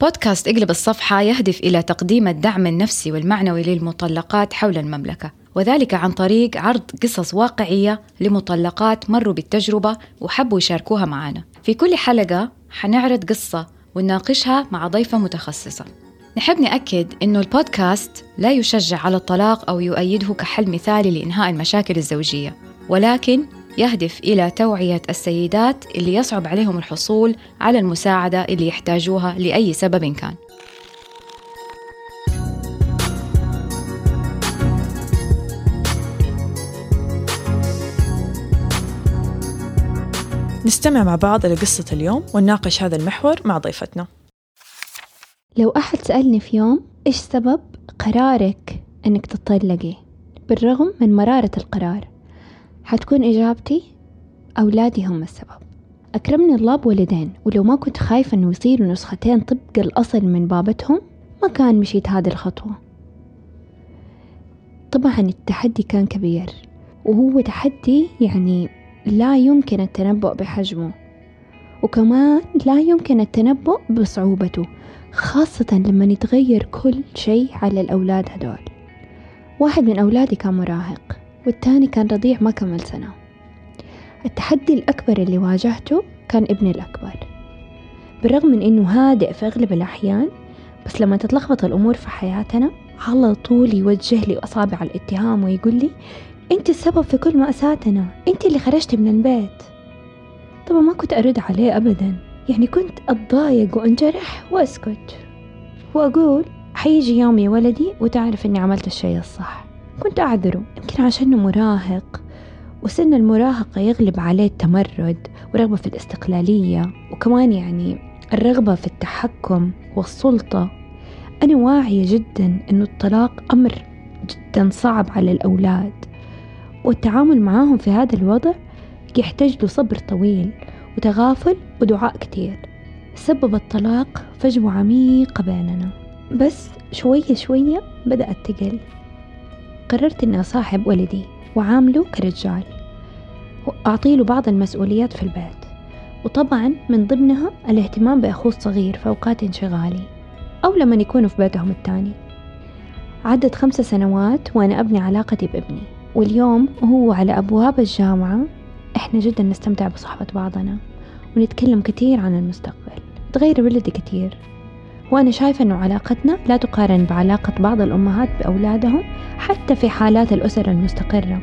بودكاست إقلب الصفحة يهدف إلى تقديم الدعم النفسي والمعنوي للمطلقات حول المملكة وذلك عن طريق عرض قصص واقعية لمطلقات مروا بالتجربة وحبوا يشاركوها معنا في كل حلقة حنعرض قصة ونناقشها مع ضيفة متخصصة. نحب نأكد أنه البودكاست لا يشجع على الطلاق أو يؤيده كحل مثالي لإنهاء المشاكل الزوجية ولكن يهدف إلى توعية السيدات اللي يصعب عليهم الحصول على المساعدة اللي يحتاجوها لأي سبب كان. نستمع مع بعض لقصة اليوم ونناقش هذا المحور مع ضيفتنا. لو أحد سألني في يوم إيش سبب قرارك أنك تطلقي بالرغم من مرارة القرار. حتكون إجابتي أولادي هم السبب. أكرمني الله بولدين ولو ما كنت خايفة أنه يصيروا نسختين طبق الأصل من بابتهم ما كان مشيت هذه الخطوة. طبعا التحدي كان كبير وهو تحدي يعني لا يمكن التنبؤ بحجمه وكمان لا يمكن التنبؤ بصعوبته خاصة لما يتغير كل شيء على الأولاد هدول واحد من أولادي كان مراهق. والتاني كان رضيع ما كمل سنة. التحدي الأكبر اللي واجهته كان ابني الأكبر. بالرغم من إنه هادئ في أغلب الأحيان بس لما تتلخبط الأمور في حياتنا على طول يوجه لي أصابع الاتهام ويقول لي أنت السبب في كل مأساتنا أنت اللي خرجت من البيت. طبعا ما كنت أرد عليه أبدا. يعني كنت أتضايق وأنجرح وأسكت. وأقول حيجي يوم يا ولدي وتعرف إني عملت الشيء الصح. كنت أعذره يمكن عشانه مراهق. وسن المراهقة يغلب عليه التمرد ورغبة في الاستقلالية وكمان يعني الرغبة في التحكم والسلطة. أنا واعية جدا أنه الطلاق أمر جدا صعب على الأولاد والتعامل معاهم في هذا الوضع يحتاج له صبر طويل وتغافل ودعاء كتير. سبب الطلاق فجوة عميقة بيننا. بس شوية شوية بدأت تقل. قررت أني أصاحب ولدي وعامله كرجال وأعطيله بعض المسؤوليات في البيت وطبعا من ضمنها الاهتمام بأخوه الصغير في أوقات انشغالي أو لما يكونوا في بيتهم التاني عدت خمس سنوات وأنا أبني علاقتي بابني واليوم وهو على أبواب الجامعة. إحنا جدا نستمتع بصحبة بعضنا ونتكلم كثير عن المستقبل تغير ولدي كثير. وأنا شايفة أنه علاقتنا لا تقارن بعلاقة بعض الأمهات بأولادهم حتى في حالات الأسر المستقرة.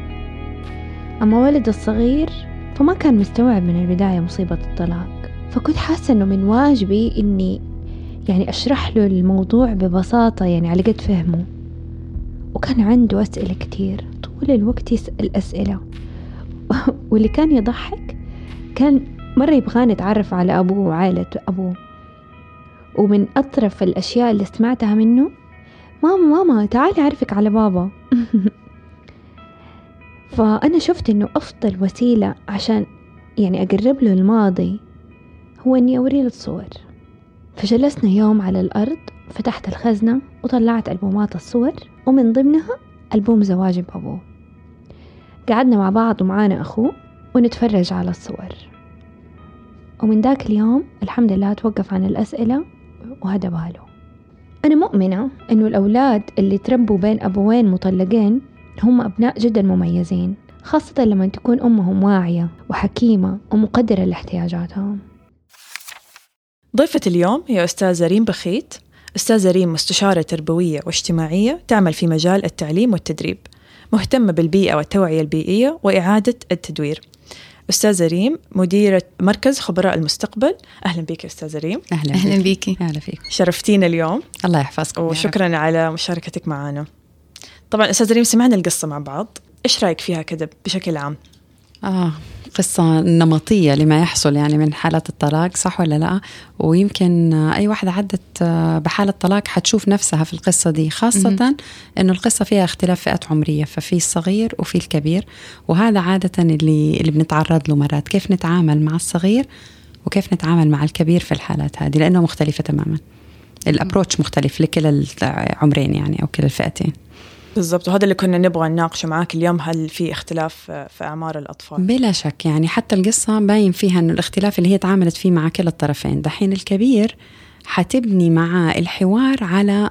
أما ولد الصغير فما كان مستوعب من البداية مصيبة الطلاق. فكنت حاسة أنه من واجبي أني يعني أشرح له الموضوع ببساطة يعني على قد فهمه. وكان عنده أسئلة كتير. طول الوقت يسأل أسئلة. واللي كان يضحك كان مرة يبغاني أتعرف على أبوه وعائلة أبوه. ومن أطرف الأشياء اللي سمعتها منه ماما ماما تعالي أعرفك على بابا. فأنا شفت إنه أفضل وسيلة عشان يعني أقرب له الماضي هو إني أوري له الصور. فجلسنا يوم على الأرض فتحت الخزنة وطلعت ألبومات الصور ومن ضمنها ألبوم زواجي بأبوه قعدنا مع بعض ومعانا أخوه ونتفرج على الصور. ومن ذاك اليوم الحمد لله توقف عن الأسئلة وهدى باله. أنا مؤمنة إنه الأولاد اللي تربوا بين أبوين مطلقين هم أبناء جدا مميزين خاصة لما تكون أمهم واعية وحكيمة ومقدرة لاحتياجاتهم. ضيفة اليوم هي أستاذة ريم بخيت. أستاذة ريم مستشارة تربوية واجتماعية تعمل في مجال التعليم والتدريب مهتمة بالبيئة والتوعية البيئية وإعادة التدوير. أستاذة ريم مديرة مركز خبراء المستقبل. أهلا بك أستاذة ريم. أهلا, أهلا بيكي. أهلا فيك. شرفتينا اليوم. الله يحفظكم وشكرا على مشاركتك معنا. طبعا أستاذة ريم سمعنا القصة مع بعض. إيش رأيك فيها كذا بشكل عام؟ آه. قصة نمطية لما يحصل يعني من حالات الطلاق صح ولا لا؟ ويمكن أي واحدة عدت بحالة طلاق حتشوف نفسها في القصة دي خاصة أنه القصة فيها اختلاف فئات عمرية ففي الصغير وفي الكبير وهذا عادة اللي, اللي بنتعرض له مرات كيف نتعامل مع الصغير وكيف نتعامل مع الكبير في الحالات هذه؟ لأنه مختلفة تماما. الابروتش مختلف لكلا العمرين يعني أو كلا الفئتين. بالضبط وهذا اللي كنا نبغى نناقشه معك اليوم هل في اختلاف في أعمار الأطفال؟ بلا شك يعني حتى القصة باين فيها إنه الاختلاف اللي هي تعاملت فيه مع كلا الطرفين. دحين الكبير حتبني معاه الحوار على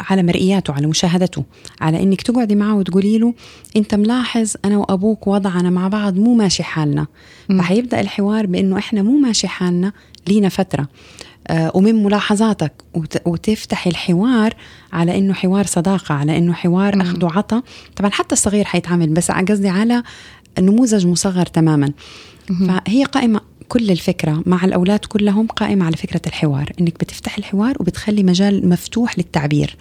على مرئياته على مشاهدته على إنك تقعدي معه وتقولي له أنت ملاحظ أنا وأبوك وضعنا مع بعض مو ماشي حالنا. فحيبدأ الحوار بإنه إحنا مو ماشي حالنا لينا فترة. ومن ملاحظاتك وتفتحي الحوار على إنه حوار صداقة على إنه حوار أخذ وعطى طبعا حتى الصغير حيتعامل بس قصدي على نموذج مصغر تماما. فهي قائمة كل الفكرة مع الأولاد كلهم قائمة على فكرة الحوار إنك بتفتح الحوار وبتخلي مجال مفتوح للتعبير.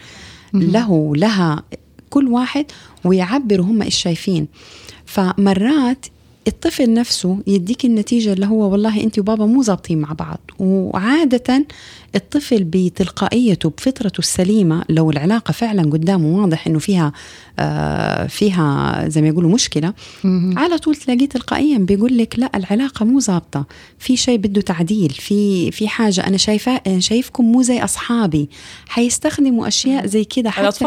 له لها كل واحد ويعبروا هم إيش شايفين. فمرات الطفل نفسه يديك النتيجة اللي هو والله أنت وبابا مو ظابطين مع بعض. وعادة الطفل بتلقائيته بفطرته السليمة لو العلاقة فعلا قدامه واضح أنه فيها آه فيها زي ما يقولوا مشكلة على طول تلاقيه تلقائيا بيقول لك لا العلاقة مو ظابطة في شيء بده تعديل في في حاجة أنا شايفة شايفكم مو زي أصحابي حيستخدموا أشياء زي كده حتى أذكياء.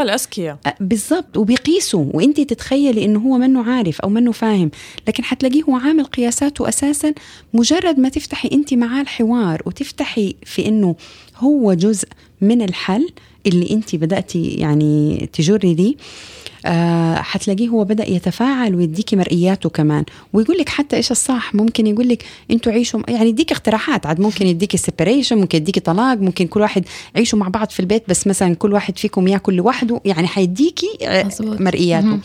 آه، بالضبط وبيقيسوا وأنت تتخيلي أنه هو منه عارف أو منه فاهم لكن حتلاقيه هو عامل قياساته أساسا مجرد ما تفتحي أنت معاه الحوار وتفتحي في أنه هو جزء من الحل اللي انت بدأتي يعني تجري ليه آه حتلاقيه هو بدأ يتفاعل ويديكي مرئياته كمان. ويقول لك حتى إيش الصح؟ ممكن يقول لك أنتوا عيشوا يعني يديك اقتراحات. عاد ممكن يديكي سيبريشن ممكن يديكي طلاق ممكن كل واحد عيشوا مع بعض في البيت بس مثلا كل واحد فيكم ياكل لوحده. يعني حيديكي آه، مرئياته.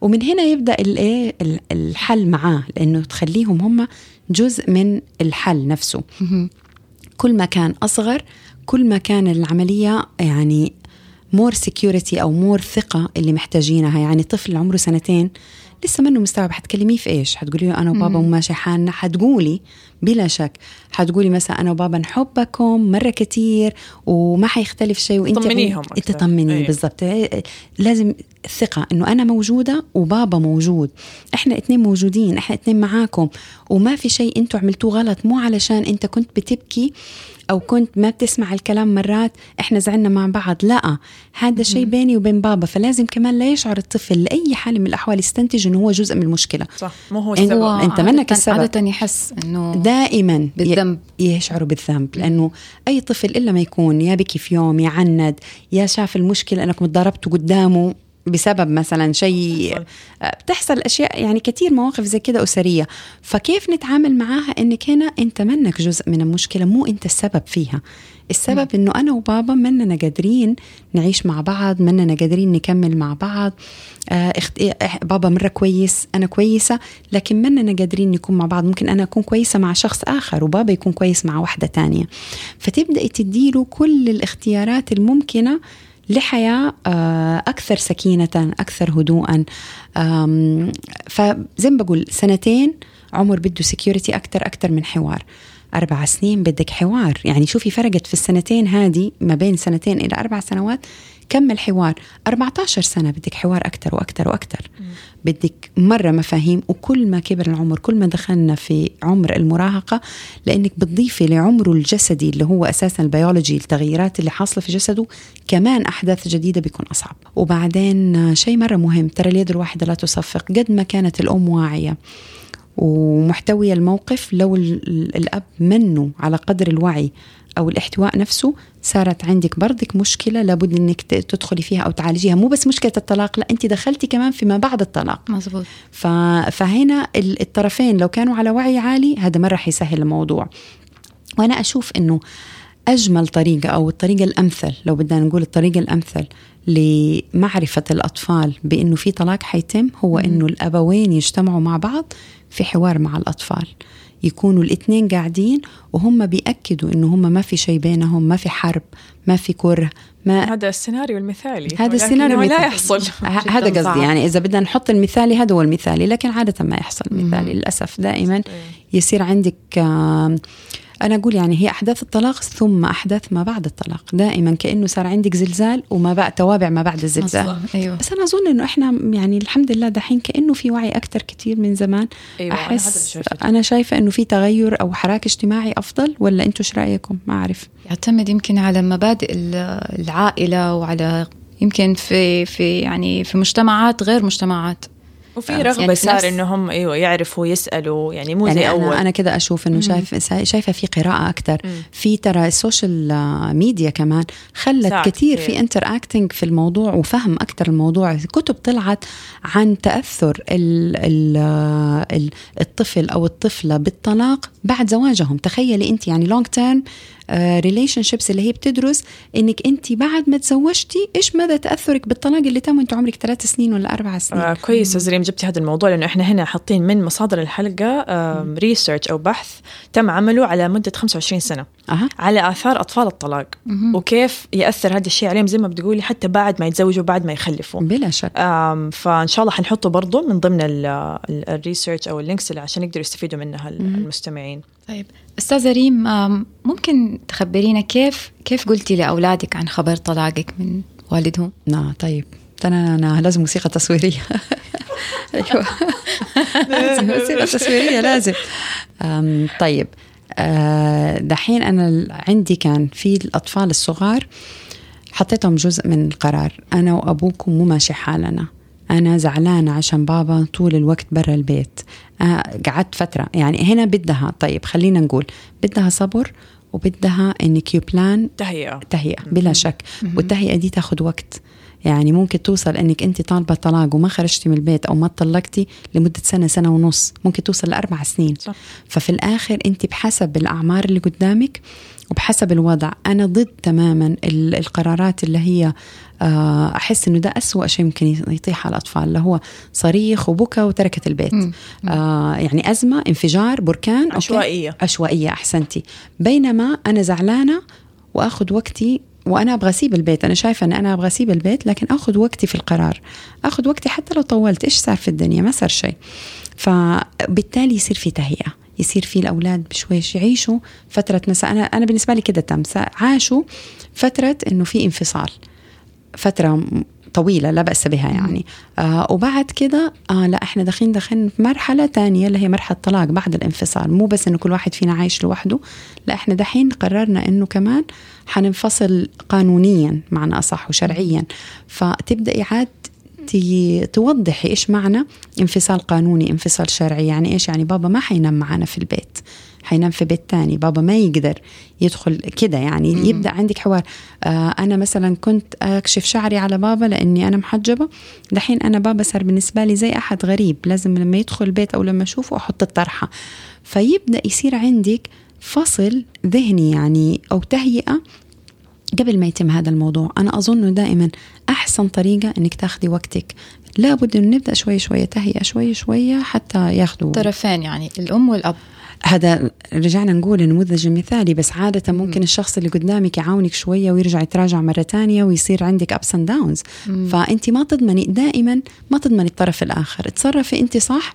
ومن هنا يبدأ الايه الحل معاه لأنه تخليهم هم جزء من الحل نفسه. كل ما كان أصغر كل ما كان العملية يعني more security أو more ثقة اللي محتاجينها. يعني طفل عمره سنتين لسه منه مستوعب حتكلميه في إيش؟ حتقولي له أنا وبابا ماشي حالنا. حتقولي بلا شك حتقولي مثلا أنا وبابا نحبكم مرة كتير وما حيختلف شيء وإنت تطمنيهم تطمني أيه. بالضبط. لازم الثقه إنه أنا موجودة وبابا موجود. إحنا اثنين موجودين إحنا اثنين معاكم. وما في شيء أنتم عملتوه غلط مو علشان إنت كنت بتبكي أو كنت ما بتسمع الكلام مرات إحنا زعلنا مع بعض. لا هذا شيء بيني وبين بابا. فلازم كمان لا يشعر الطفل لأي حال من الأحوال يستنتج إنه هو جزء من المشكلة. صح مو هو السبب. أنت منك السبب. عادة يحس إنه دائما بالذنب. يشعر بالذنب لأنه أي طفل إلا ما يكون يا بكي في يوم يعند يا شاف المشكلة انكم ضربتوا قدامه بسبب مثلا شيء بتحصل أشياء يعني كثير مواقف زي كده أسرية. فكيف نتعامل معاها؟ انك هنا أنت منك جزء من المشكلة مو أنت السبب فيها. السبب إنه أنا وبابا مننا قادرين نعيش مع بعض مننا قادرين نكمل مع بعض. آه بابا مرة كويس أنا كويسة لكن مننا قادرين نكون مع بعض. ممكن أنا أكون كويسة مع شخص آخر وبابا يكون كويس مع واحدة تانية. فتبداي تديله كل الاختيارات الممكنة لحياة آه، أكثر سكينة أكثر هدوءا. فزي ما بقول سنتين عمر بده سكيورتي أكثر أكثر من حوار. أربع سنين بدك حوار. يعني شوفي فرقت في السنتين هذه ما بين سنتين إلى أربع سنوات كم الحوار؟ 14 سنة بدك حوار أكثر وأكثر وأكثر بدك مرة مفاهيم وكل ما كبر العمر كل ما دخلنا في عمر المراهقة لأنك بتضيفي لعمره الجسدي اللي هو أساسا البيولوجي التغييرات اللي حاصلة في جسده كمان أحداث جديدة بيكون أصعب. وبعدين شيء مرة مهم ترى اليد الواحدة لا تصفق. قد ما كانت الأم واعية ومحتوية الموقف لو الأب منه على قدر الوعي أو الإحتواء نفسه صارت عندك برضك مشكلة لابد أنك تدخلي فيها أو تعالجيها. مو بس مشكلة الطلاق لا أنت دخلتي كمان فيما بعد الطلاق. مزبوط ف... فهنا الطرفين لو كانوا على وعي عالي هذا مرة حيسهل الموضوع. وأنا أشوف أنه أجمل طريقة أو الطريقة الأمثل لو بدنا نقول الطريقة الأمثل لمعرفة الأطفال بأنه في طلاق حيتم هو أنه الأبوين يجتمعوا مع بعض في حوار مع الأطفال. يكونوا الاثنين قاعدين وهم بيأكدوا إنه هم ما في شيء بينهم ما في حرب ما في كره ما هذا السيناريو المثالي. هذا السيناريو المثالي. لا يحصل هذا قصدي يعني إذا بدنا نحط المثالي هذا هو المثالي لكن عادة ما يحصل مثالي للأسف. دائما يصير عندك أنا أقول يعني هي أحداث الطلاق ثم أحداث ما بعد الطلاق. دائما كأنه صار عندك زلزال وما بعد توابع ما بعد الزلزال. أيوة. بس أنا أظن إنه إحنا يعني الحمد لله دحين كأنه في وعي أكثر كثير من زمان. أيوة أحس أنا, أنا شايفة إنه في تغير أو حراك اجتماعي أفضل ولا أنتم إيش رأيكم؟ ما أعرف. يعتمد يمكن على مبادئ العائلة وعلى يمكن في في يعني في مجتمعات غير مجتمعات. وفي رغبة يعني في صار نفس- إنهم أيوه يعرفوا يسألوا يعني مو زي يعني أول. أنا أنا كده أشوف إنه شايف شايفة في قراءة أكثر في ترى ال social media كمان خلت كثير. في interacting في الموضوع وفهم أكثر الموضوع. كتب طلعت عن تأثر ال ال ال الطفل أو الطفلة بالطلاق بعد زواجهم. تخيلي أنت يعني long term relationships اللي هي بتدرس إنك أنت بعد ما تزوجتي إيش مدى تأثرك بالطلاق اللي تم وأنت عمرك ثلاث سنين ولا أربع سنين؟ آه كويس أستاذ ريم جبتي هذا الموضوع لأنه إحنا هنا حاطين من مصادر الحلقة research أو بحث تم عمله على مدة 25 سنة. أها. على آثار أطفال الطلاق. وكيف يأثر هذا الشيء عليهم؟ زي ما بتقولي حتى بعد ما يتزوجوا بعد ما يخلفوا. بلا شك. آم، فإن شاء الله حنحطه برضه من ضمن ال research أو ال links اللي عشان يقدروا يستفيدوا منها المستمعين. طيب. أستاذة ريم ممكن تخبرينا كيف كيف قلتي لأولادك عن خبر طلاقك من والدهم؟ نا طيب. أنا, أنا لازم موسيقى تصويرية. أيوة. لازم موسيقى تصويرية لازم. طيب. أه دحين ال- عندي كان في الأطفال الصغار حطيتهم جزء من القرار. أنا وأبوكم مو ماشي حالنا. أنا زعلانة عشان بابا طول الوقت برا البيت. أه قعدت فترة. يعني هنا بدها طيب خلينا نقول بدها صبر وبدها انك you plan تهيئة. تهيئة بلا شك. والتهيئة دي تاخد وقت. يعني ممكن توصل إنك أنت طالبة طلاق وما خرجتي من البيت أو ما طلقتي لمدة سنة سنة ونص ممكن توصل لأربع سنين صح. ففي الآخر أنت بحسب الأعمار اللي قدامك وبحسب الوضع أنا ضد تماما ال- القرارات اللي هي آه، أحس إنه ده أسوأ شيء ممكن يطيح على الأطفال اللي هو صريخ وبكى وتركت البيت آه يعني أزمة انفجار بركان أوكي؟ عشوائية. عشوائية أحسنتي بينما أنا زعلانة وأخذ وقتي وأنا أبغى أسيب البيت أنا شايفة أن أنا أبغى أسيب البيت لكن أخذ وقتي في القرار. أخذ وقتي حتى لو طولت إيش صار في الدنيا؟ ما صار شيء. فبالتالي يصير في تهيئة يصير في الأولاد بشويش يعيشوا فترة مثلا أنا أنا بالنسبة لي كده تم عاشوا فترة إنه في انفصال فترة طويلة لا بأس بها يعني. آه وبعد كده آه لا إحنا داخلين داخلين في مرحلة تانية اللي هي مرحلة طلاق بعد الانفصال. مو بس إنه كل واحد فينا عايش لوحده لا إحنا دحين قررنا إنه كمان حننفصل قانونيا معنى أصح وشرعيا. فتبدأ إعادة تي- توضحي إيش معنى انفصال قانوني انفصال شرعي. يعني إيش؟ يعني بابا ما حينام معنا في البيت. حينام في بيت تاني. بابا ما يقدر يدخل كده يعني مم. يبدأ عندك حوار. آه أنا مثلا كنت أكشف شعري على بابا لأني أنا محجبة. دحين أنا بابا صار بالنسبة لي زي أحد غريب. لازم لما يدخل البيت أو لما أشوفه أحط الطرحة. فيبدأ يصير عندك فصل ذهني يعني أو تهيئة قبل ما يتم هذا الموضوع. أنا أظن دائما أحسن طريقة أنك تاخذي وقتك. لابد أن نبدأ شوي شوية تهيئة شوي شوية حتى ياخذوا طرفين يعني الأم والأب. هذا رجعنا نقول النموذج المثالي بس عادة ممكن الشخص اللي قدامك يعاونك شوية ويرجع يتراجع مرة تانية ويصير عندك ups and downs فأنت ما تضمني دائما ما تضمني الطرف الآخر. تصرفي أنت صح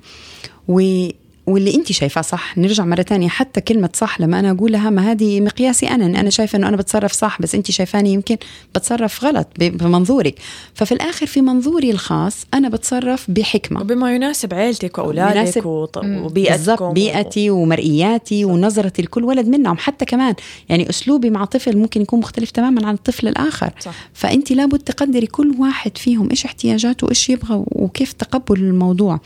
و واللي انت شايفاه صح. نرجع مرة تانية. حتى كلمة صح لما أنا أقول لها ما هذه مقياسي أنا. إن أنا شايفة إنه أنا بتصرف صح بس انت شايفاني يمكن بتصرف غلط بمنظورك. ففي الآخر في منظوري الخاص أنا بتصرف بحكمة. وبما يناسب عيلتك وأولادك يناسب- وط- وبيئتكم بيئتي ومرئياتي ونظرتي لكل ولد منهم. حتى كمان يعني أسلوبي مع طفل ممكن يكون مختلف تماما عن الطفل الآخر. صح. فانت لابد تقدري كل واحد فيهم إيش احتياجاته وايش يبغى وكيف تقبل الموضوع.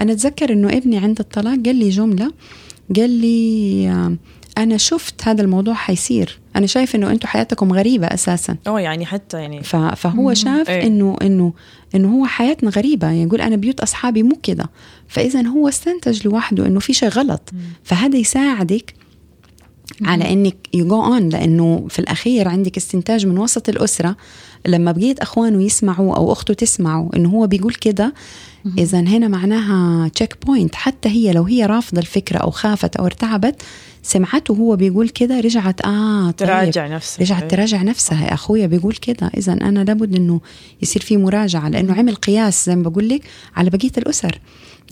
أنا أتذكر إنه ابني عند الطلاق قال لي جملة قال لي آه، أنا شفت هذا الموضوع حيصير. أنا شايف إنه أنتم حياتكم غريبة أساسا. آه يعني حتى يعني فهو شاف إيه. إنه إنه إنه هو حياتنا غريبة. يعني يقول أنا بيوت أصحابي مو كده. فاذا هو استنتج لوحده إنه في شيء غلط. فهذا يساعدك على إنك you go on لأنه في الأخير عندك استنتاج من وسط الأسرة. لما بقيت أخوانه يسمعوا أو أخته تسمعوا إنه هو بيقول كده إذا هنا معناها checkpoint حتى هي لو هي رافضة الفكرة أو خافت أو ارتعبت سمعته هو بيقول كده رجعت آه طيب. تراجع نفسها. رجعت تراجع نفسها. أخويا بيقول كده. إذا أنا لابد إنه يصير في مراجعة لأنه عمل قياس زي ما بقول لك على بقية الأسر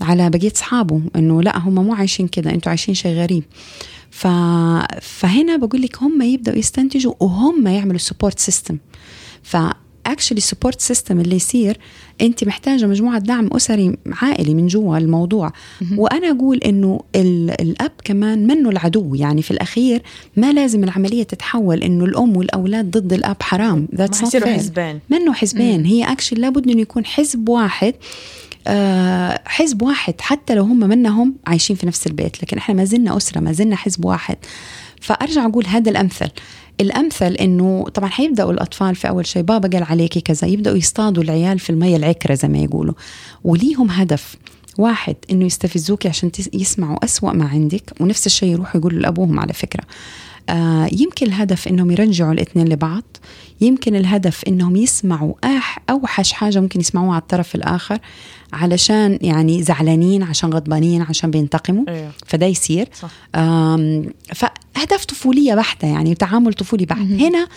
على بقية أصحابه إنه لا هم مو عايشين كده أنتوا عايشين شيء غريب. ف... فهنا بقول لك هم يبدأوا يستنتجوا وهم يعملوا support system ف actually support system اللي يصير أنت محتاجة مجموعة دعم أسري عائلي من جوا الموضوع. وأنا أقول إنه ال- الأب كمان منه العدو. يعني في الأخير ما لازم العملية تتحول إنه الأم والأولاد ضد الأب حرام. حيصيروا fair. حزبين منه حزبين هي اكشلي لابد إنه يكون حزب واحد. آه، حزب واحد. حتى لو هم منهم عايشين في نفس البيت. لكن إحنا ما زلنا أسرة ما زلنا حزب واحد. فأرجع أقول هذا الأمثل. الأمثل إنه طبعا حيبدأوا الأطفال في أول شيء بابا قال عليكي كذا يبدأوا يصطادوا العيال في المية العكرة زي ما يقولوا. وليهم هدف واحد إنه يستفزوك عشان يسمعوا أسوأ ما عندك ونفس الشيء يروحوا يقولوا لأبوهم على فكرة. آه يمكن الهدف إنهم يرجعوا الإثنين لبعض يمكن الهدف إنهم يسمعوا أح أوحش حاجة ممكن يسمعوها على الطرف الآخر علشان يعني زعلانين عشان غضبانين عشان بينتقموا. أيوه. فده يصير. صح. فاهداف طفولية بحتة يعني تعامل طفولي بحت. هنا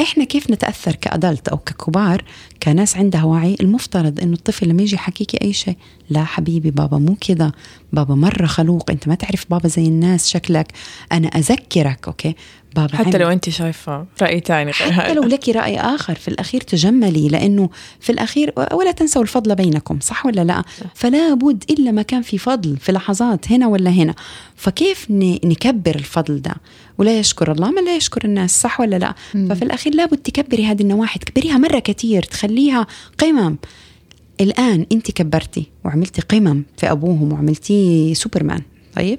إحنا كيف نتأثر كأدلت أو ككبار؟ كناس عندها وعي المفترض إنه الطفل لما يجي يحكيكي أي شيء لا حبيبي بابا مو كذا بابا مرة خلوق أنت ما تعرف بابا زي الناس شكلك أنا أذكرك. أوكي؟ بابا حتى لو أنت شايفة رأي ثاني حتى لو لك رأي آخر في الأخير تجملي لأنه في الأخير ولا تنسوا الفضل بينكم صح ولا لا؟ فلا بد إلا ما كان في فضل في لحظات هنا ولا هنا. فكيف نكبر الفضل ده؟ ولا يشكر الله من لا يشكر الناس صح ولا لا. ففي الأخير لابد تكبري هذه النواحي تكبريها مرة كثير تخليها قمم. الآن أنت كبرتي وعملتي قمم في أبوهم وعملتي سوبرمان طيب؟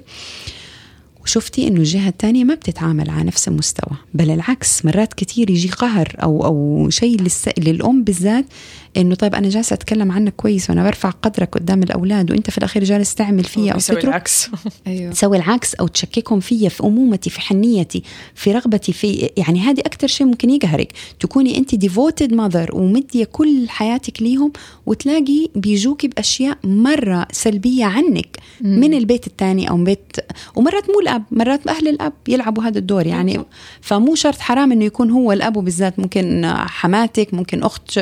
وشفتي إنه الجهة الثانية ما بتتعامل على نفس المستوى بل العكس مرات كثير يجي قهر أو أو شيء للس... للأم بالذات إنه طيب أنا جالسة أتكلم عنك كويس وأنا برفع قدرك قدام الأولاد وأنت في الأخير جالس تعمل فيا أو تسوي العكس. أيوه. تسوي العكس أو تشككهم فيا في أمومتي في حنيتي في رغبتي في يعني هذه أكثر شيء ممكن يقهرك. تكوني أنت devoted mother ومدية كل حياتك ليهم وتلاقي بيجوكي بأشياء مرة سلبية عنك. من البيت الثاني أو بيت ومرات مو الأب مرات أهل الأب يلعبوا هذا الدور يعني. فمو شرط حرام إنه يكون هو الأب بالذات ممكن حماتك ممكن أخت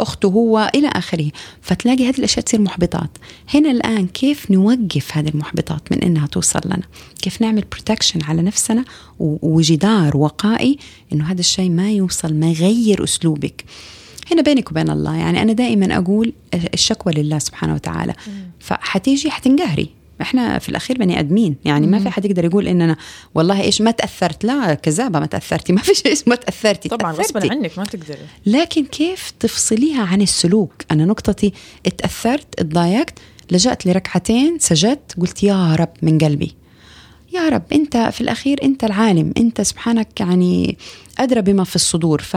أخته هو إلى آخره. فتلاقي هذه الأشياء تصير محبطات. هنا الآن كيف نوقف هذه المحبطات من إنها توصل لنا؟ كيف نعمل بروتكشن على نفسنا وجدار وقائي إنه هذا الشيء ما يوصل ما يغير أسلوبك؟ هنا بينك وبين الله يعني أنا دائما أقول الشكوى لله سبحانه وتعالى. فحتيجي حتنقهري. إحنا في الأخير بني أدمين. يعني ما في حد يقدر يقول إن أنا والله إيش ما تأثرت. لا كذابة ما تأثرتي. ما في شيء اسمه تأثرتي. طبعا غصبا عنك ما تقدري. لكن كيف تفصليها عن السلوك؟ أنا نقطتي اتأثرت اتضايقت لجأت لركعتين سجدت قلت يا رب من قلبي. يا رب أنت في الأخير أنت العالم. أنت سبحانك يعني أدرى بما في الصدور. ف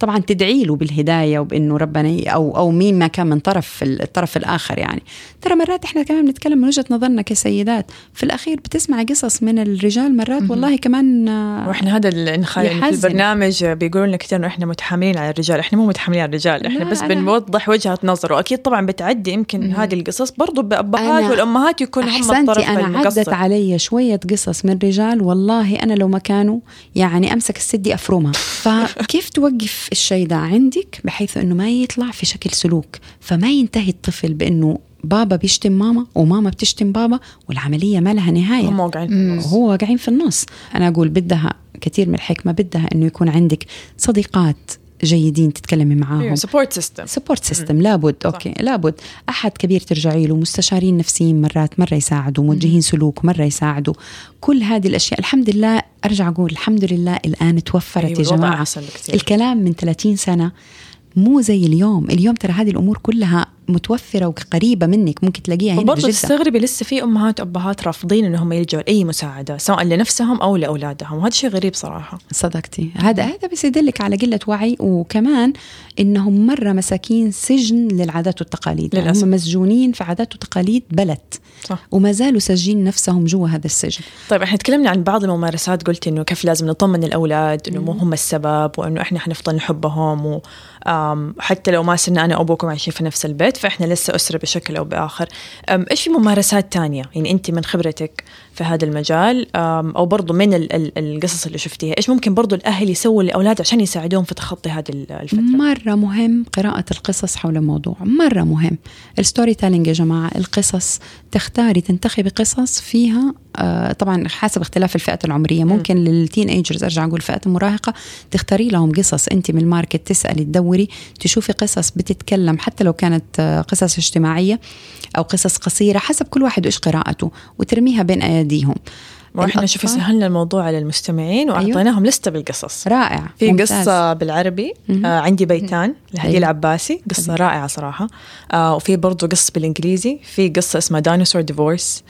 طبعا تدعي له بالهداية وبإنه ربنا أو أو مين ما كان من طرف الطرف الآخر يعني. ترى مرات إحنا كمان بنتكلم من وجهة نظرنا كسيدات. في الأخير بتسمع قصص من الرجال مرات والله كمان وإحنا هذا في البرنامج بيقولوا لنا كثير إنه إحنا متحاملين على الرجال. إحنا مو متحاملين على الرجال إحنا بس بنوضح وجهة نظر واكيد طبعا بتعدي يمكن هذه القصص برضو بأبهات والأمهات يكونوا هم الطرف أنا المقصر. عدت علي شوية قصص من رجال والله أنا لو ما كانوا يعني أمسك السدي أفرمها. فكيف توقف الشيء ده عندك بحيث إنه ما يطلع في شكل سلوك. فما ينتهي الطفل بإنه بابا بيشتم ماما وماما بتشتم بابا والعملية ما لها نهاية. هم واقعين في النص. هو واقعين في النص. أنا أقول بدها كثير من الحكمة بدها أنه يكون عندك صديقات جيدين تتكلمي معاهم. support system support system لابد. صح. okay. لابد. أحد كبير ترجعي له. مستشارين نفسيين مرات مرة يساعدوا. موجهين سلوك مرة يساعدوا. كل هذه الأشياء. الحمد لله. أرجع أقول الحمد لله الآن توفرت أيوة يا جماعة. الكلام من 30 سنة مو زي اليوم. اليوم ترى هذه الأمور كلها متوفرة وقريبة منك ممكن تلاقيها هنا وبرضه تستغربي لسه في أمهات وابهات رافضين انهم يلجوا لأي مساعدة سواء لنفسهم أو لأولادهم وهذا شيء غريب صراحة. صدقتي. هذا هذا بس يدلك على قلة وعي وكمان إنهم مرة مساكين سجن للعادات والتقاليد. يعني للأسف. هم مسجونين في عادات وتقاليد بلد صح. وما زالوا ساجين نفسهم جوا هذا السجن. طيب إحنا تكلمنا عن بعض الممارسات قلتي إنه كيف لازم نطمن الأولاد إنه مو هم السبب وإنه إحنا حنفضل نحبهم وحتى لو ما صرنا أنا وأبوكم عايشين في نفس البيت. فاحنا لسه أسرة بشكل أو بآخر. إيش في ممارسات تانية؟ يعني أنت من خبرتك في هذا المجال أو برضو من القصص اللي شفتيها. إيش ممكن برضو الأهل يسووا لأولاد عشان يساعدوهم في تخطي هذه الفترة؟ مرة مهم قراءة القصص حول الموضوع. مرة مهم. ال storytelling يا جماعة القصص تختاري تنتخبي قصص فيها آه طبعا حسب اختلاف الفئات العمرية. ممكن لل teenagers أرجع أقول فئات المراهقة تختاري لهم قصص أنت من ال market تسألي تدوري تشوفي قصص بتتكلم حتى لو كانت آه، قصص اجتماعية أو قصص قصيرة حسب كل واحد وإيش قراءته وترميها بين ايديهم وإحنا شوفي سهلنا الموضوع على المستمعين وأعطيناهم لستة بالقصص رائع في ممتاز. قصة بالعربي. آه عندي بيتان لهديل أيوة. العباسي قصة رائعة صراحة آه وفي برضو قصة بالإنجليزي في قصة اسمها Dinosaurs Divorce.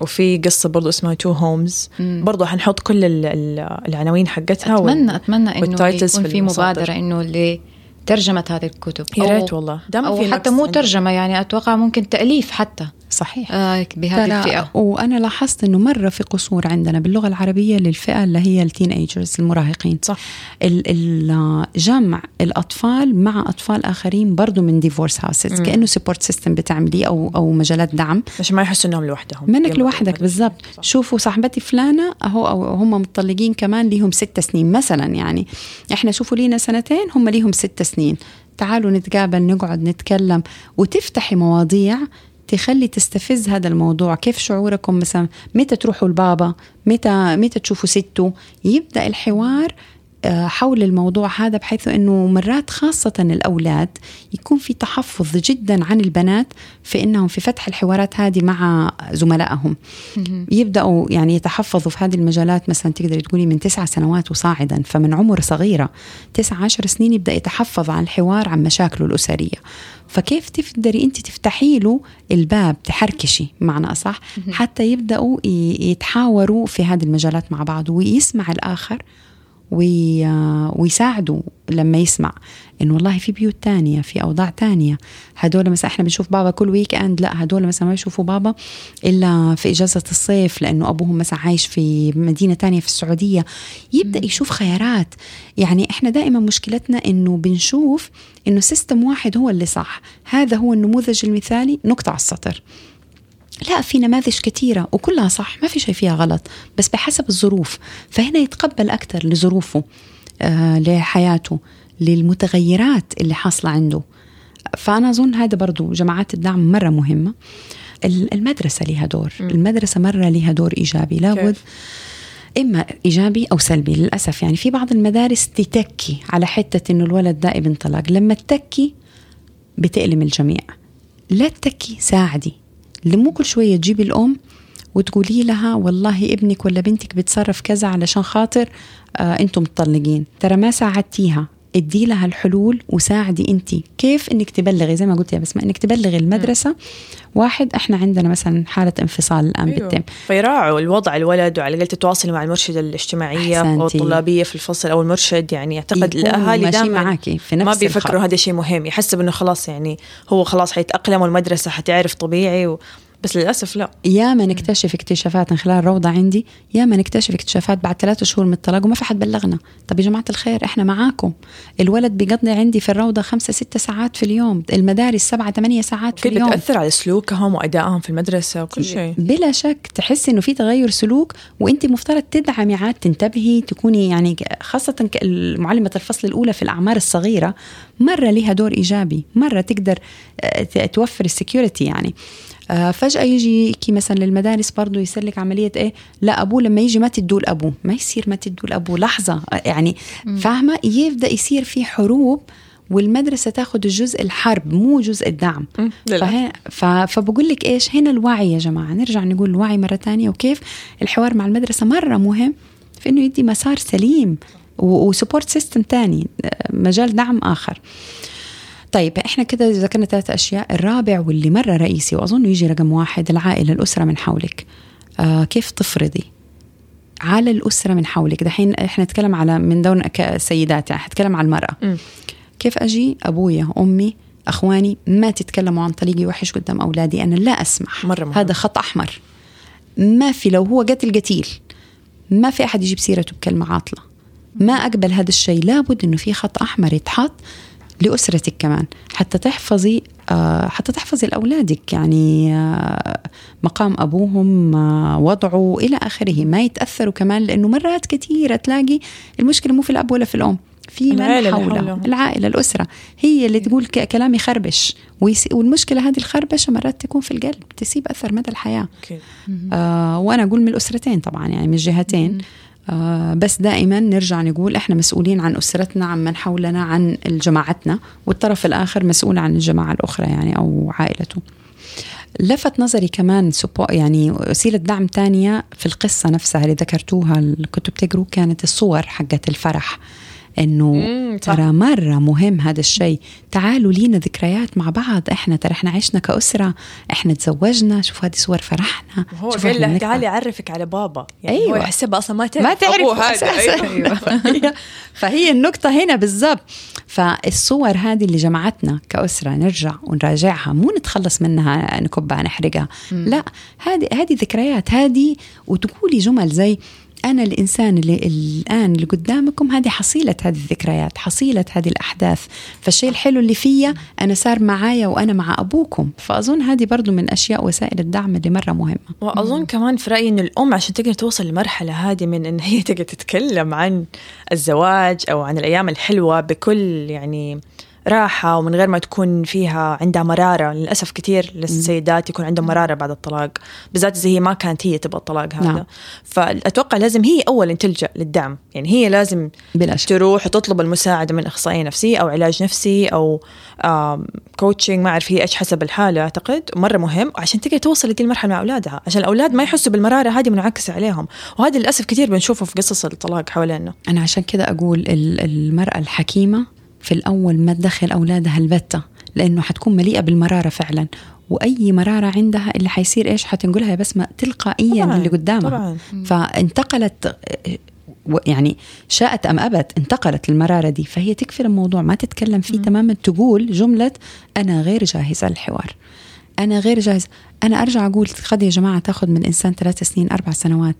وفي قصة برضو اسمها Two Homes. برضو حنحط كل ال- ال- العناوين حقتها وال- أتمنى أتمنى إنه يكون في. مبادرة إنه لترجمة هذه الكتب يا أو- ريت والله دام أو في حتى مو. ترجمة يعني أتوقع ممكن تأليف حتى صحيح. آه بهذه الفئة. وأنا لاحظت إنه مرة في قصور عندنا باللغة العربية للفئة اللي هي ال teenagers المراهقين. صح. ال- ال- جمع الأطفال مع أطفال آخرين برضو من divorce houses. كأنه support system بتعمليه أو أو مجالات دعم. عشان ما يحسوا إنهم لوحدهم. منك لوحدك. بالضبط. شوفوا صاحبتي فلانة أهو أو هم مطلقين كمان ليهم ست سنين مثلا يعني. إحنا شوفوا لينا سنتين هم ليهم ست سنين. تعالوا نتقابل نقعد نتكلم وتفتحي مواضيع تخلي تستفز هذا الموضوع؟ كيف شعوركم مثلا؟ متى تروحوا البابا؟ متى متى تشوفوا سته يبدأ الحوار حول الموضوع هذا بحيث إنه مرات خاصة الأولاد يكون في تحفظ جدا عن البنات في إنهم في فتح الحوارات هذه مع زملائهم. يبدأوا يعني يتحفظوا في هذه المجالات. مثلا تقدري تقولي من تسع سنوات وصاعدا فمن عمر صغيرة تسع عشر سنين يبدأ يتحفظ عن الحوار عن مشاكله الأسرية. فكيف تقدري أنت تفتحي له الباب تحركشي؟ بمعنى أصح حتى يبدأوا يتحاوروا في هذه المجالات مع بعض ويسمع الآخر وي... ويساعدوا لما يسمع. انه والله في بيوت تانية في أوضاع تانية. هدول مثلا إحنا بنشوف بابا كل weekend لا هدول مثلا ما يشوفوا بابا إلا في إجازة الصيف لأنه أبوهم مثلا عايش في مدينة تانية في السعودية. يبدأ يشوف خيارات. يعني إحنا دائما مشكلتنا إنه بنشوف إنه سيستم واحد هو اللي صح. هذا هو النموذج المثالي نقطة على السطر. لا في نماذج كثيرة وكلها صح ما في شيء فيها غلط بس بحسب الظروف. فهنا يتقبل أكثر لظروفه آه لحياته للمتغيرات اللي حاصلة عنده. فأنا أظن هذا برضو جماعات الدعم مرة مهمة. ال- المدرسة لها دور. المدرسة مرة لها دور إيجابي. لابد كيف؟ إما إيجابي أو سلبي للأسف. يعني في بعض المدارس تتكي على حتة إنه الولد ده ابن طلاق لما تتكي بتألم الجميع. لا تتكي ساعدي. مو كل شوية تجيبي الأم وتقولي لها والله ابنك ولا بنتك بتصرف كذا علشان خاطر آه أنتم مطلقين ترى ما ساعدتيها. ادي لها الحلول وساعدي انت كيف انك تبلغي زي ما قلت يا بسمة انك تبلغي المدرسة واحد إحنا عندنا مثلا حالة انفصال الآن أيوه. بتتم فيراعوا الوضع الولد وعلى الأقل تتواصلي مع المرشده الاجتماعيه أو. الطلابية في الفصل أو المرشد يعني أعتقد الاهالي دائما معاكي في نفس ما بيفكروا. هذا شيء مهم يحسب انه خلاص يعني هو خلاص حيتأقلم والمدرسة حتعرف طبيعي و... بس للأسف لا. يا ما نكتشف اكتشافات من خلال الروضة عندي يا ما نكتشف اكتشافات بعد ثلاثة شهور من الطلاق وما في حد بلغنا. طب يا جماعة الخير إحنا معاكم. الولد بيقضي عندي في الروضة خمسة ستة ساعات في اليوم. المدارس سبعة ثمانية ساعات في كيف اليوم. بتأثر على سلوكهم وأدائهم في المدرسة وكل شيء. بلا شك تحسي إنه في تغير سلوك وأنت مفترض تدعمي عاد تنتبهي تكوني يعني خاصة معلمه الفصل الأولى في الأعمار الصغيرة مرة لها دور إيجابي مرة تقدر آه، توفر السكيورتي يعني. آه، فجأة يجي مثلا للمدارس برضه يصير لك عملية إيه؟ لا أبوه لما يجي ما تدوا لابوه ما يصير ما تدوا لابوه لحظة آه، يعني فاهمة؟ يبدأ يصير في حروب والمدرسة تاخذ الجزء الحرب مو جزء الدعم. فه... ف... فبقول لك إيش؟ هنا الوعي يا جماعة. نرجع نقول الوعي مرة تانية. وكيف؟ الحوار مع المدرسة مرة مهم في إنه يدي مسار سليم و support system تاني آه، مجال دعم آخر. طيب إحنا كده ذكرنا ثلاث أشياء الرابع واللي مره رئيسي وأظن يجي رقم واحد العائلة الأسرة من حولك. آه كيف تفرضي على الأسرة من حولك؟ دحين إحنا نتكلم على من دون كسيدات يعني حتكلم على المرأة. مم. كيف أجي أبويا أمي أخواني ما تتكلموا عن طريقي وحش قدام أولادي؟ أنا لا أسمح. مرة مهم. هذا خط أحمر. ما في لو هو قتل قتيل ما في أحد يجيب سيرته بكلمة عاطلة. ما أقبل هذا الشيء. لابد إنه في خط أحمر يتحط لأسرتك كمان حتى تحفظي آه حتى تحفظي لأولادك. يعني آه مقام أبوهم آه وضعه إلى آخره. ما يتأثروا كمان لأنه مرات كثيره تلاقي المشكلة مو في الأب ولا في الأم في من العائلة حوله حولهم. العائلة الأسرة. هي اللي تقول ك- كلام يخربش ويس... والمشكلة هذه الخربشة مرات تكون في القلب تسيب أثر مدى الحياة. أكيد. آه وأنا أقول من الأسرتين طبعا يعني من الجهتين. آه بس دائما نرجع نقول إحنا مسؤولين عن أسرتنا عن من حولنا عن جماعتنا والطرف الآخر مسؤول عن الجماعة الأخرى يعني أو عائلته. لفت نظري كمان سبو يعني وسيلة دعم تانية في القصة نفسها اللي ذكرتوها اللي كنتوا بتقروا كانت الصور حقت الفرح. إنه. ترى مرة مهم هذا الشيء. تعالوا لينا ذكريات مع بعض. إحنا ترى إحنا عشنا كأسرة. إحنا تزوجنا. شوفوا هذه صور فرحنا. هو قال. تعالي أعرفك على بابا. يعني أيوة. هو يحسبها أصلا ما تعرف ما تعرف هذا. أساساً. أيوة. فهي- النقطة هنا بالضبط. فالصور هذه اللي جمعتنا كأسرة نرجع ونراجعها. مو نتخلص منها نكبها نحرقها. لا هذه هذه ذكريات. هذه وتقولي جمل زي أنا الإنسان اللي الآن اللي قدامكم هذه حصيلة هذه الذكريات حصيلة هذه الأحداث. فالشيء الحلو اللي فيا أنا صار معايا وأنا مع أبوكم. فأظن هذه برضو من أشياء وسائل الدعم اللي مرة مهمة. وأظن كمان في رأيي إن الأم عشان تقدر توصل للمرحلة هذه من إن هي تقدر تتكلم عن الزواج أو عن الأيام الحلوة بكل يعني راحة ومن غير ما تكون فيها عندها مرارة. للأسف كثير للسيدات يكون عندهم مرارة بعد الطلاق. بالذات إذا هي ما كانت هي تبغى الطلاق هذا. نعم. فأتوقع لازم هي أولا تلجأ للدعم. يعني هي لازم بلا شك. تروح وتطلب المساعدة من أخصائي نفسي أو علاج نفسي أو كوتشنج ما أعرف هي إيش حسب الحالة أعتقد. مرة مهم عشان تقدر توصل لدي المرحلة مع أولادها. عشان الأولاد ما يحسوا بالمرارة هذه منعكسة عليهم. وهذا للأسف كثير بنشوفه في قصص الطلاق حوالينا. أنا عشان كده أقول ال- المرأة الحكيمة في الأول ما تدخل أولادها البتة لأنه حتكون مليئة بالمرارة فعلا. وأي مرارة عندها اللي حيصير إيش؟ حتنقلها يا بسمة تلقائيا طبعاً، اللي قدامها. طبعا. فانتقلت يعني شاءت أم أبت انتقلت المرارة دي. فهي تكفي الموضوع ما تتكلم فيه تماما تقول جملة أنا غير جاهزة للحوار. أنا غير جاهزة أنا أرجع أقول قد يا جماعة تاخذ من الإنسان ثلاث سنين أربع سنوات.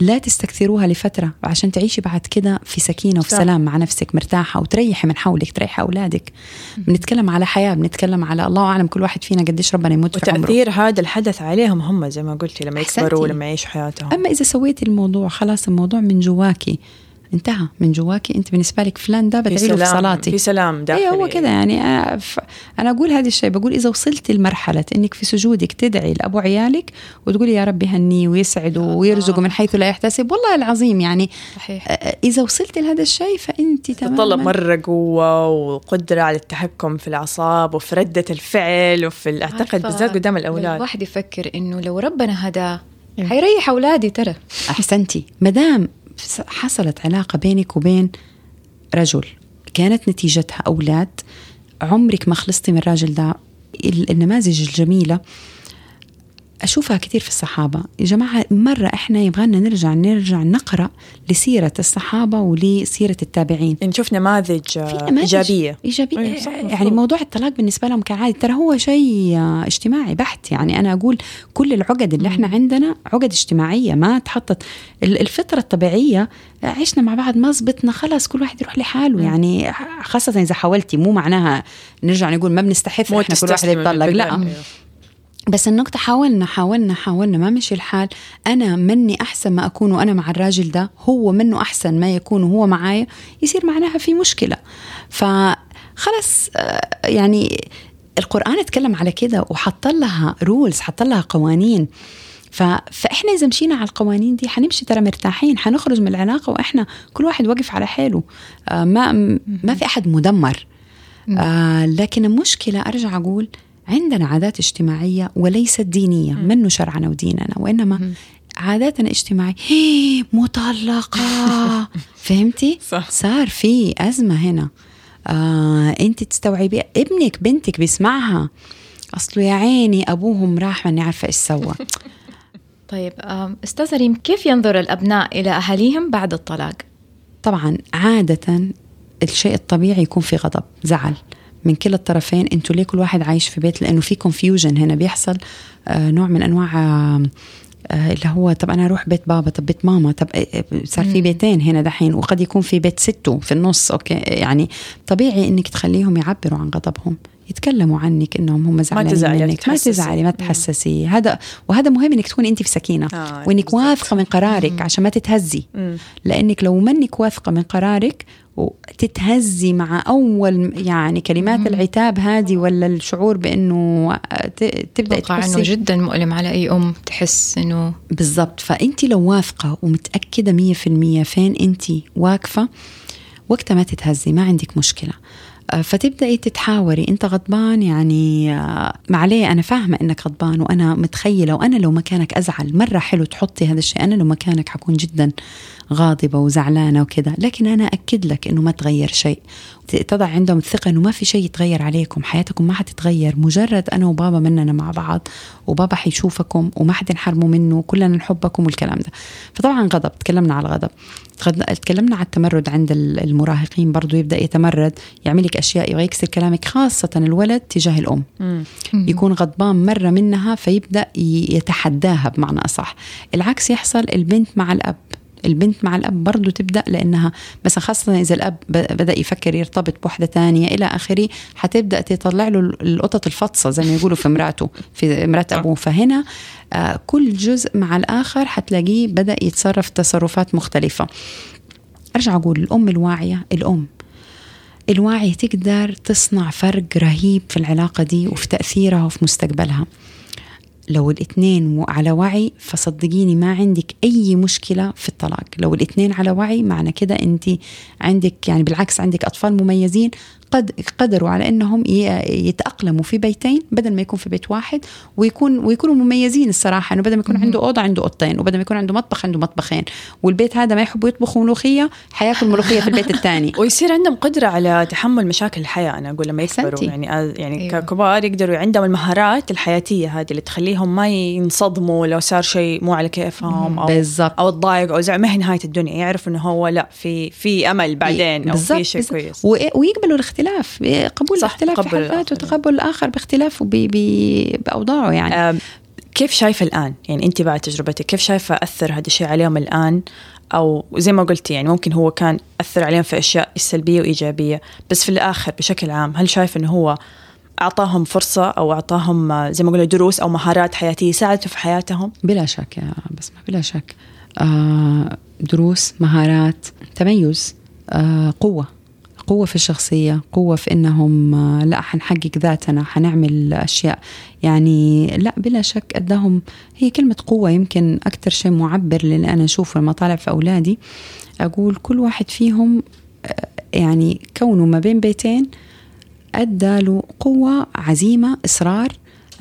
لا تستكثروها لفترة عشان تعيشي بعد كده في سكينة وفي صح. سلام مع نفسك مرتاحة وتريحي من حولك تريحي أولادك. بنتكلم على حياة بنتكلم على الله أعلم كل واحد فينا قديش ربنا يموت في عمره. وتأثير هذا الحدث عليهم هم زي ما قلتي لما. يكبروا لما يعيشوا حياتهم. أما إذا سويتي الموضوع خلاص الموضوع من جواكي. انتهى من جواكي. انت بالنسبة لك فلان ده بدعي له في صلاتي. في سلام داخلي إيه هو كده يعني أنا, ف... أنا أقول هذا الشيء بقول إذا وصلتي لمرحلة إنك في سجودك تدعي لأبو عيالك وتقولي يا رب يهنيه ويسعده ويرزقه من حيث لا يحتسب والله العظيم يعني صحيح. آه، إذا وصلتي لهذا الشيء فأنت تتطلب تماما مرة قوة وقدرة على التحكم في الأعصاب وفي ردة الفعل وفي عارفة، بالذات قدام لو الأولاد. الواحد يفكر إنه لو ربنا هداه حيريح أولادي ترى. أحسنتي. مدام حصلت علاقة بينك وبين رجل. كانت نتيجتها أولاد. عمرك ما خلصتي من الراجل ده. ال- النماذج الجميلة. أشوفها كثير في الصحابة. يا جماعة مرة إحنا يبغانا نرجع نرجع نقرأ لسيرة الصحابة ولسيرة التابعين. نشوف نماذج آه، نماذج إيجابية. إيجابية. أيوة، صح، يعني. موضوع الطلاق بالنسبة لهم كعادي ترى هو شيء آه، اجتماعي بحت. يعني أنا أقول كل العقد اللي إحنا عندنا عقد اجتماعية ما تحطت ال- الفطرة الطبيعية آه، عشنا مع بعض ما زبطنا خلاص كل واحد يروح لحاله. يعني خاصة إذا حاولتي مو معناها نرجع نقول ما بنستحث مو إحنا كل واحد يتطلق. لا. بس النقطة حاولنا حاولنا حاولنا ما مشي الحال. أنا مني أحسن ما أكون وأنا مع الراجل ده هو منه أحسن ما يكون وهو معايا يصير معناها في مشكلة. فخلص آه، يعني القرآن اتكلم على كده وحط لها رولز حط لها قوانين. ف... فإحنا إذا مشينا على القوانين دي حنمشي ترى مرتاحين حنخرج من العلاقة وإحنا كل واحد واقف على حاله. آه ما ما في أحد مدمر. آه لكن المشكلة أرجع أقول عندنا عادات اجتماعية وليست دينية منه شرعنا وديننا وإنما عاداتنا اجتماعيه هي مطلقة. فهمتي؟ صح. صار في أزمة هنا. آه أنت تستوعبي ابنك بنتك بيسمعها. أصله يا عيني أبوهم راح ماني عارفة إيش سوى. طيب أستاذ ريم كيف ينظر الأبناء إلى أهاليهم بعد الطلاق؟ طبعا عادة الشيء الطبيعي يكون في غضب زعل. من كلا الطرفين أنتوا ليه كل واحد عايش في بيت؟ لأنه في confusion هنا بيحصل. آه نوع من أنواع آه آه اللي هو طب أنا أروح بيت بابا طب بيت ماما طب صار في بيتين هنا دحين وقد يكون في بيت ستو في النص okay؟ يعني طبيعي إنك تخليهم يعبروا عن غضبهم. يتكلموا عنك إنهم هم زعلانين تزعلي، منك. ما. تزعلي ما تحسسي. هذا وهذا مهم إنك تكوني أنت في سكينة آه، وإنك. واثقة من قرارك عشان ما تتهزي. مم. لأنك لو منك واثقة من قرارك وتتهزي مع أول يعني كلمات العتاب هذه ولا الشعور بأنه ت- تبدأ أتوقع إنه تحسي. جدا مؤلم على أي أم تحس إنه بالضبط. فأنت لو واثقة ومتأكدة 100% فين أنت واقفة وقتها ما تتهزي ما عندك مشكلة. آه، فتبدأي تتحاوري. أنت غضبان يعني آه، معليه أنا فاهمة أنك غضبان وأنا متخيلة وأنا لو مكانك أزعل. مرة حلو تحطي هذا الشيء. أنا لو مكانك حكون جدا. غاضبة وزعلانة وكذا. لكن أنا أكد لك أنه ما تغير شيء. تضع عندهم الثقة أنه ما في شيء يتغير عليكم. حياتكم ما حتتغير. مجرد أنا وبابا مننا مع بعض وبابا حيشوفكم وما حد نحرموا منه كلنا نحبكم والكلام ده. فطبعا غضب. تكلمنا على الغضب تكلمنا على التمرد عند المراهقين برضو يبدأ يتمرد. يعمل لك أشياء يبغى يكسر كلامك خاصة الولد تجاه الأم. يكون غضبان مرة منها فيبدأ يتحداها بمعنى أصح. العكس يحصل البنت مع الأب. البنت مع الأب برضه تبدأ لأنها مثلا خاصة إذا الأب بدأ يفكر يرتبط بوحدة تانية إلى آخره حتبدأ تطلع له القطط الفطسه زي ما يقولوا في مراته في مرات أبوه. فهنا آه، كل جزء مع الآخر حتلاقيه بدأ يتصرف تصرفات مختلفة. أرجع أقول الأم الواعية الأم. الواعية تقدر تصنع فرق رهيب في العلاقة دي وفي تأثيرها وفي مستقبلها. لو الاثنين على وعي فصدقيني ما عندك أي مشكلة في الطلاق. لو الاثنين على وعي معنى كده انت عندك يعني بالعكس عندك أطفال مميزين قد قدروا على إنهم يتأقلموا في بيتين بدل ما يكون في بيت واحد ويكون ويكونوا مميزين الصراحة إنه بدل ما يكون عنده اوضه عنده أوضتين وبدل ما يكون عنده مطبخ عنده مطبخين والبيت هذا ما يحبوا يطبخوا ملوخية حياكل ملوخية في البيت الثاني. ويصير عندهم قدرة على تحمل مشاكل الحياة أنا أقول لما يكبروا يعني يعني أيوة. ككبار يقدروا عندهم المهارات الحياتية هذه اللي تخليهم ما ينصدموا لو صار شيء مو على كيفهم أو بالزبط. أو تضايق أو زعل. ما هي نهاية الدنيا يعرف إنه هو لا في في أمل بعدين أو في شيء كويس. ويقبلوا الاختلاف قبول صح الاختلاف في حال وتقبل الآخر باختلافه بأوضاعه يعني. كيف شايفة الآن؟ يعني أنت بعد تجربتك كيف شايفة أثر هذا الشيء عليهم الآن؟ أو زي ما قلتي يعني ممكن هو كان أثر عليهم في أشياء سلبية وإيجابية بس في الآخر بشكل عام هل شايف إنه هو أعطاهم فرصة أو أعطاهم زي ما قلنا دروس أو مهارات حياتية ساعدته في حياتهم؟ بلا شك يا بسمة بلا شك. آه دروس مهارات تميز آه قوة. قوة في الشخصية قوة في إنهم آه، لا حنحقق ذاتنا حنعمل أشياء. يعني لا بلا شك أداهم هي كلمة قوة يمكن أكثر شيء معبر للي أنا أشوفه لما طالع في أولادي. أقول كل واحد فيهم آه، يعني كونه ما بين بيتين أدى له قوة عزيمة إصرار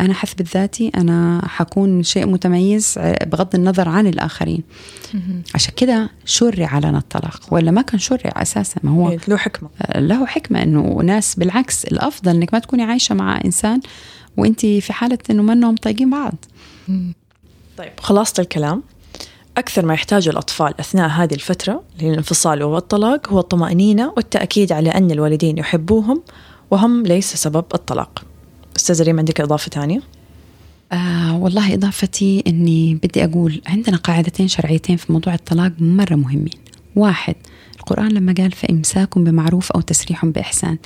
أنا حثبت ذاتي أنا حكون شيء متميز بغض النظر عن الآخرين. عشان كده شرع لنا الطلاق ولا ما كان شرع أساسا ما هو إيه، له حكمة. له حكمة أنه ناس بالعكس الأفضل أنك ما تكوني عايشة مع إنسان وأنت في حالة أنه منهم طايقين بعض. طيب خلاصة الكلام. أكثر ما يحتاجه الأطفال أثناء هذه الفترة للانفصال والطلاق هو الطمأنينة والتأكيد على أن الوالدين يحبوهم وهم ليس سبب الطلاق. أستاذة ريم عندك إضافة ثانية؟ آه والله إضافتي أني بدي أقول عندنا قاعدتين شرعيتين في موضوع الطلاق مرة مهمين. واحد القرآن لما قال فإمساك بمعروف أو تسريح بإحسان.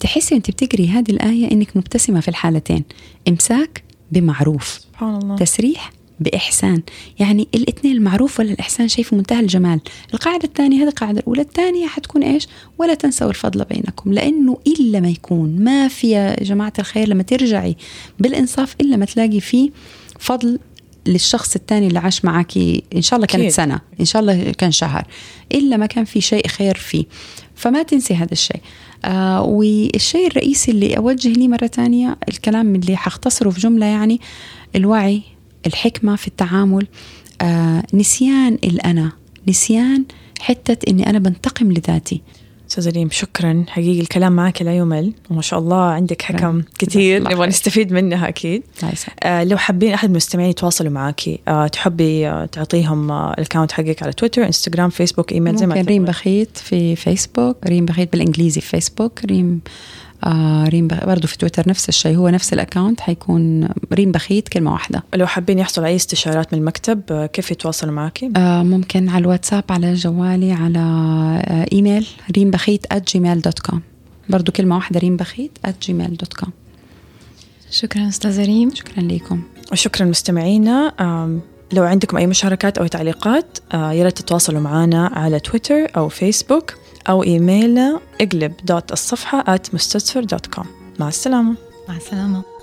تحسي أنت بتقري هذه الآية أنك مبتسمة في الحالتين. إمساك بمعروف. سبحان الله. تسريح بإحسان. يعني الاثنين المعروف ولا الإحسان شيء في منتهى الجمال؟ القاعدة الثانية هذه القاعدة الأولى الثانية حتكون إيش؟ ولا تنسوا الفضل بينكم لأنه إلا ما يكون ما في يا جماعة الخير لما ترجعي بالإنصاف إلا ما تلاقي فيه فضل للشخص الثاني اللي عاش معك إن شاء الله كانت. سنة إن شاء الله كان شهر إلا ما كان في شيء خير فيه. فما تنسي هذا الشيء. آه والشيء الرئيسي اللي أوجه لي مرة ثانية الكلام اللي حختصره في جملة يعني الوعي الحكمة في التعامل آه نسيان الأنا نسيان حتة إني أنا بنتقم لذاتي. أستاذ ريم شكرا. حقيقي الكلام معك لا يمل وما شاء الله عندك حكم كثير نبغى نستفيد منها أكيد. آه لو حابين أحد المستمعين يتواصلوا معك آه تحبي آه تعطيهم آه الاكونت حقك على تويتر إنستغرام فيسبوك إيميل زي ما ريم بخيت في فيسبوك ريم بخيت بالإنجليزي في فيسبوك ريم آه ريم برضه في تويتر نفس الشيء هو نفس ال account حيكون ريم بخيت كلمة واحدة. لو حابين يحصلوا على أي استشارات من المكتب آه، كيف يتواصلوا معك؟ آه ممكن على الواتساب على جوالي على آه إيميل ريم بخيت @gmail.com برضه كلمة واحدة ريم بخيت @gmail.com شكرا أستاذة ريم. شكرا لكم وشكرا مستمعينا. لو عندكم أي مشاركات أو تعليقات يا ريت تتواصلوا معنا على تويتر أو فيسبوك. أو إيميلنا اقلب دوت الصفحة at مع السلامة. مع السلامة.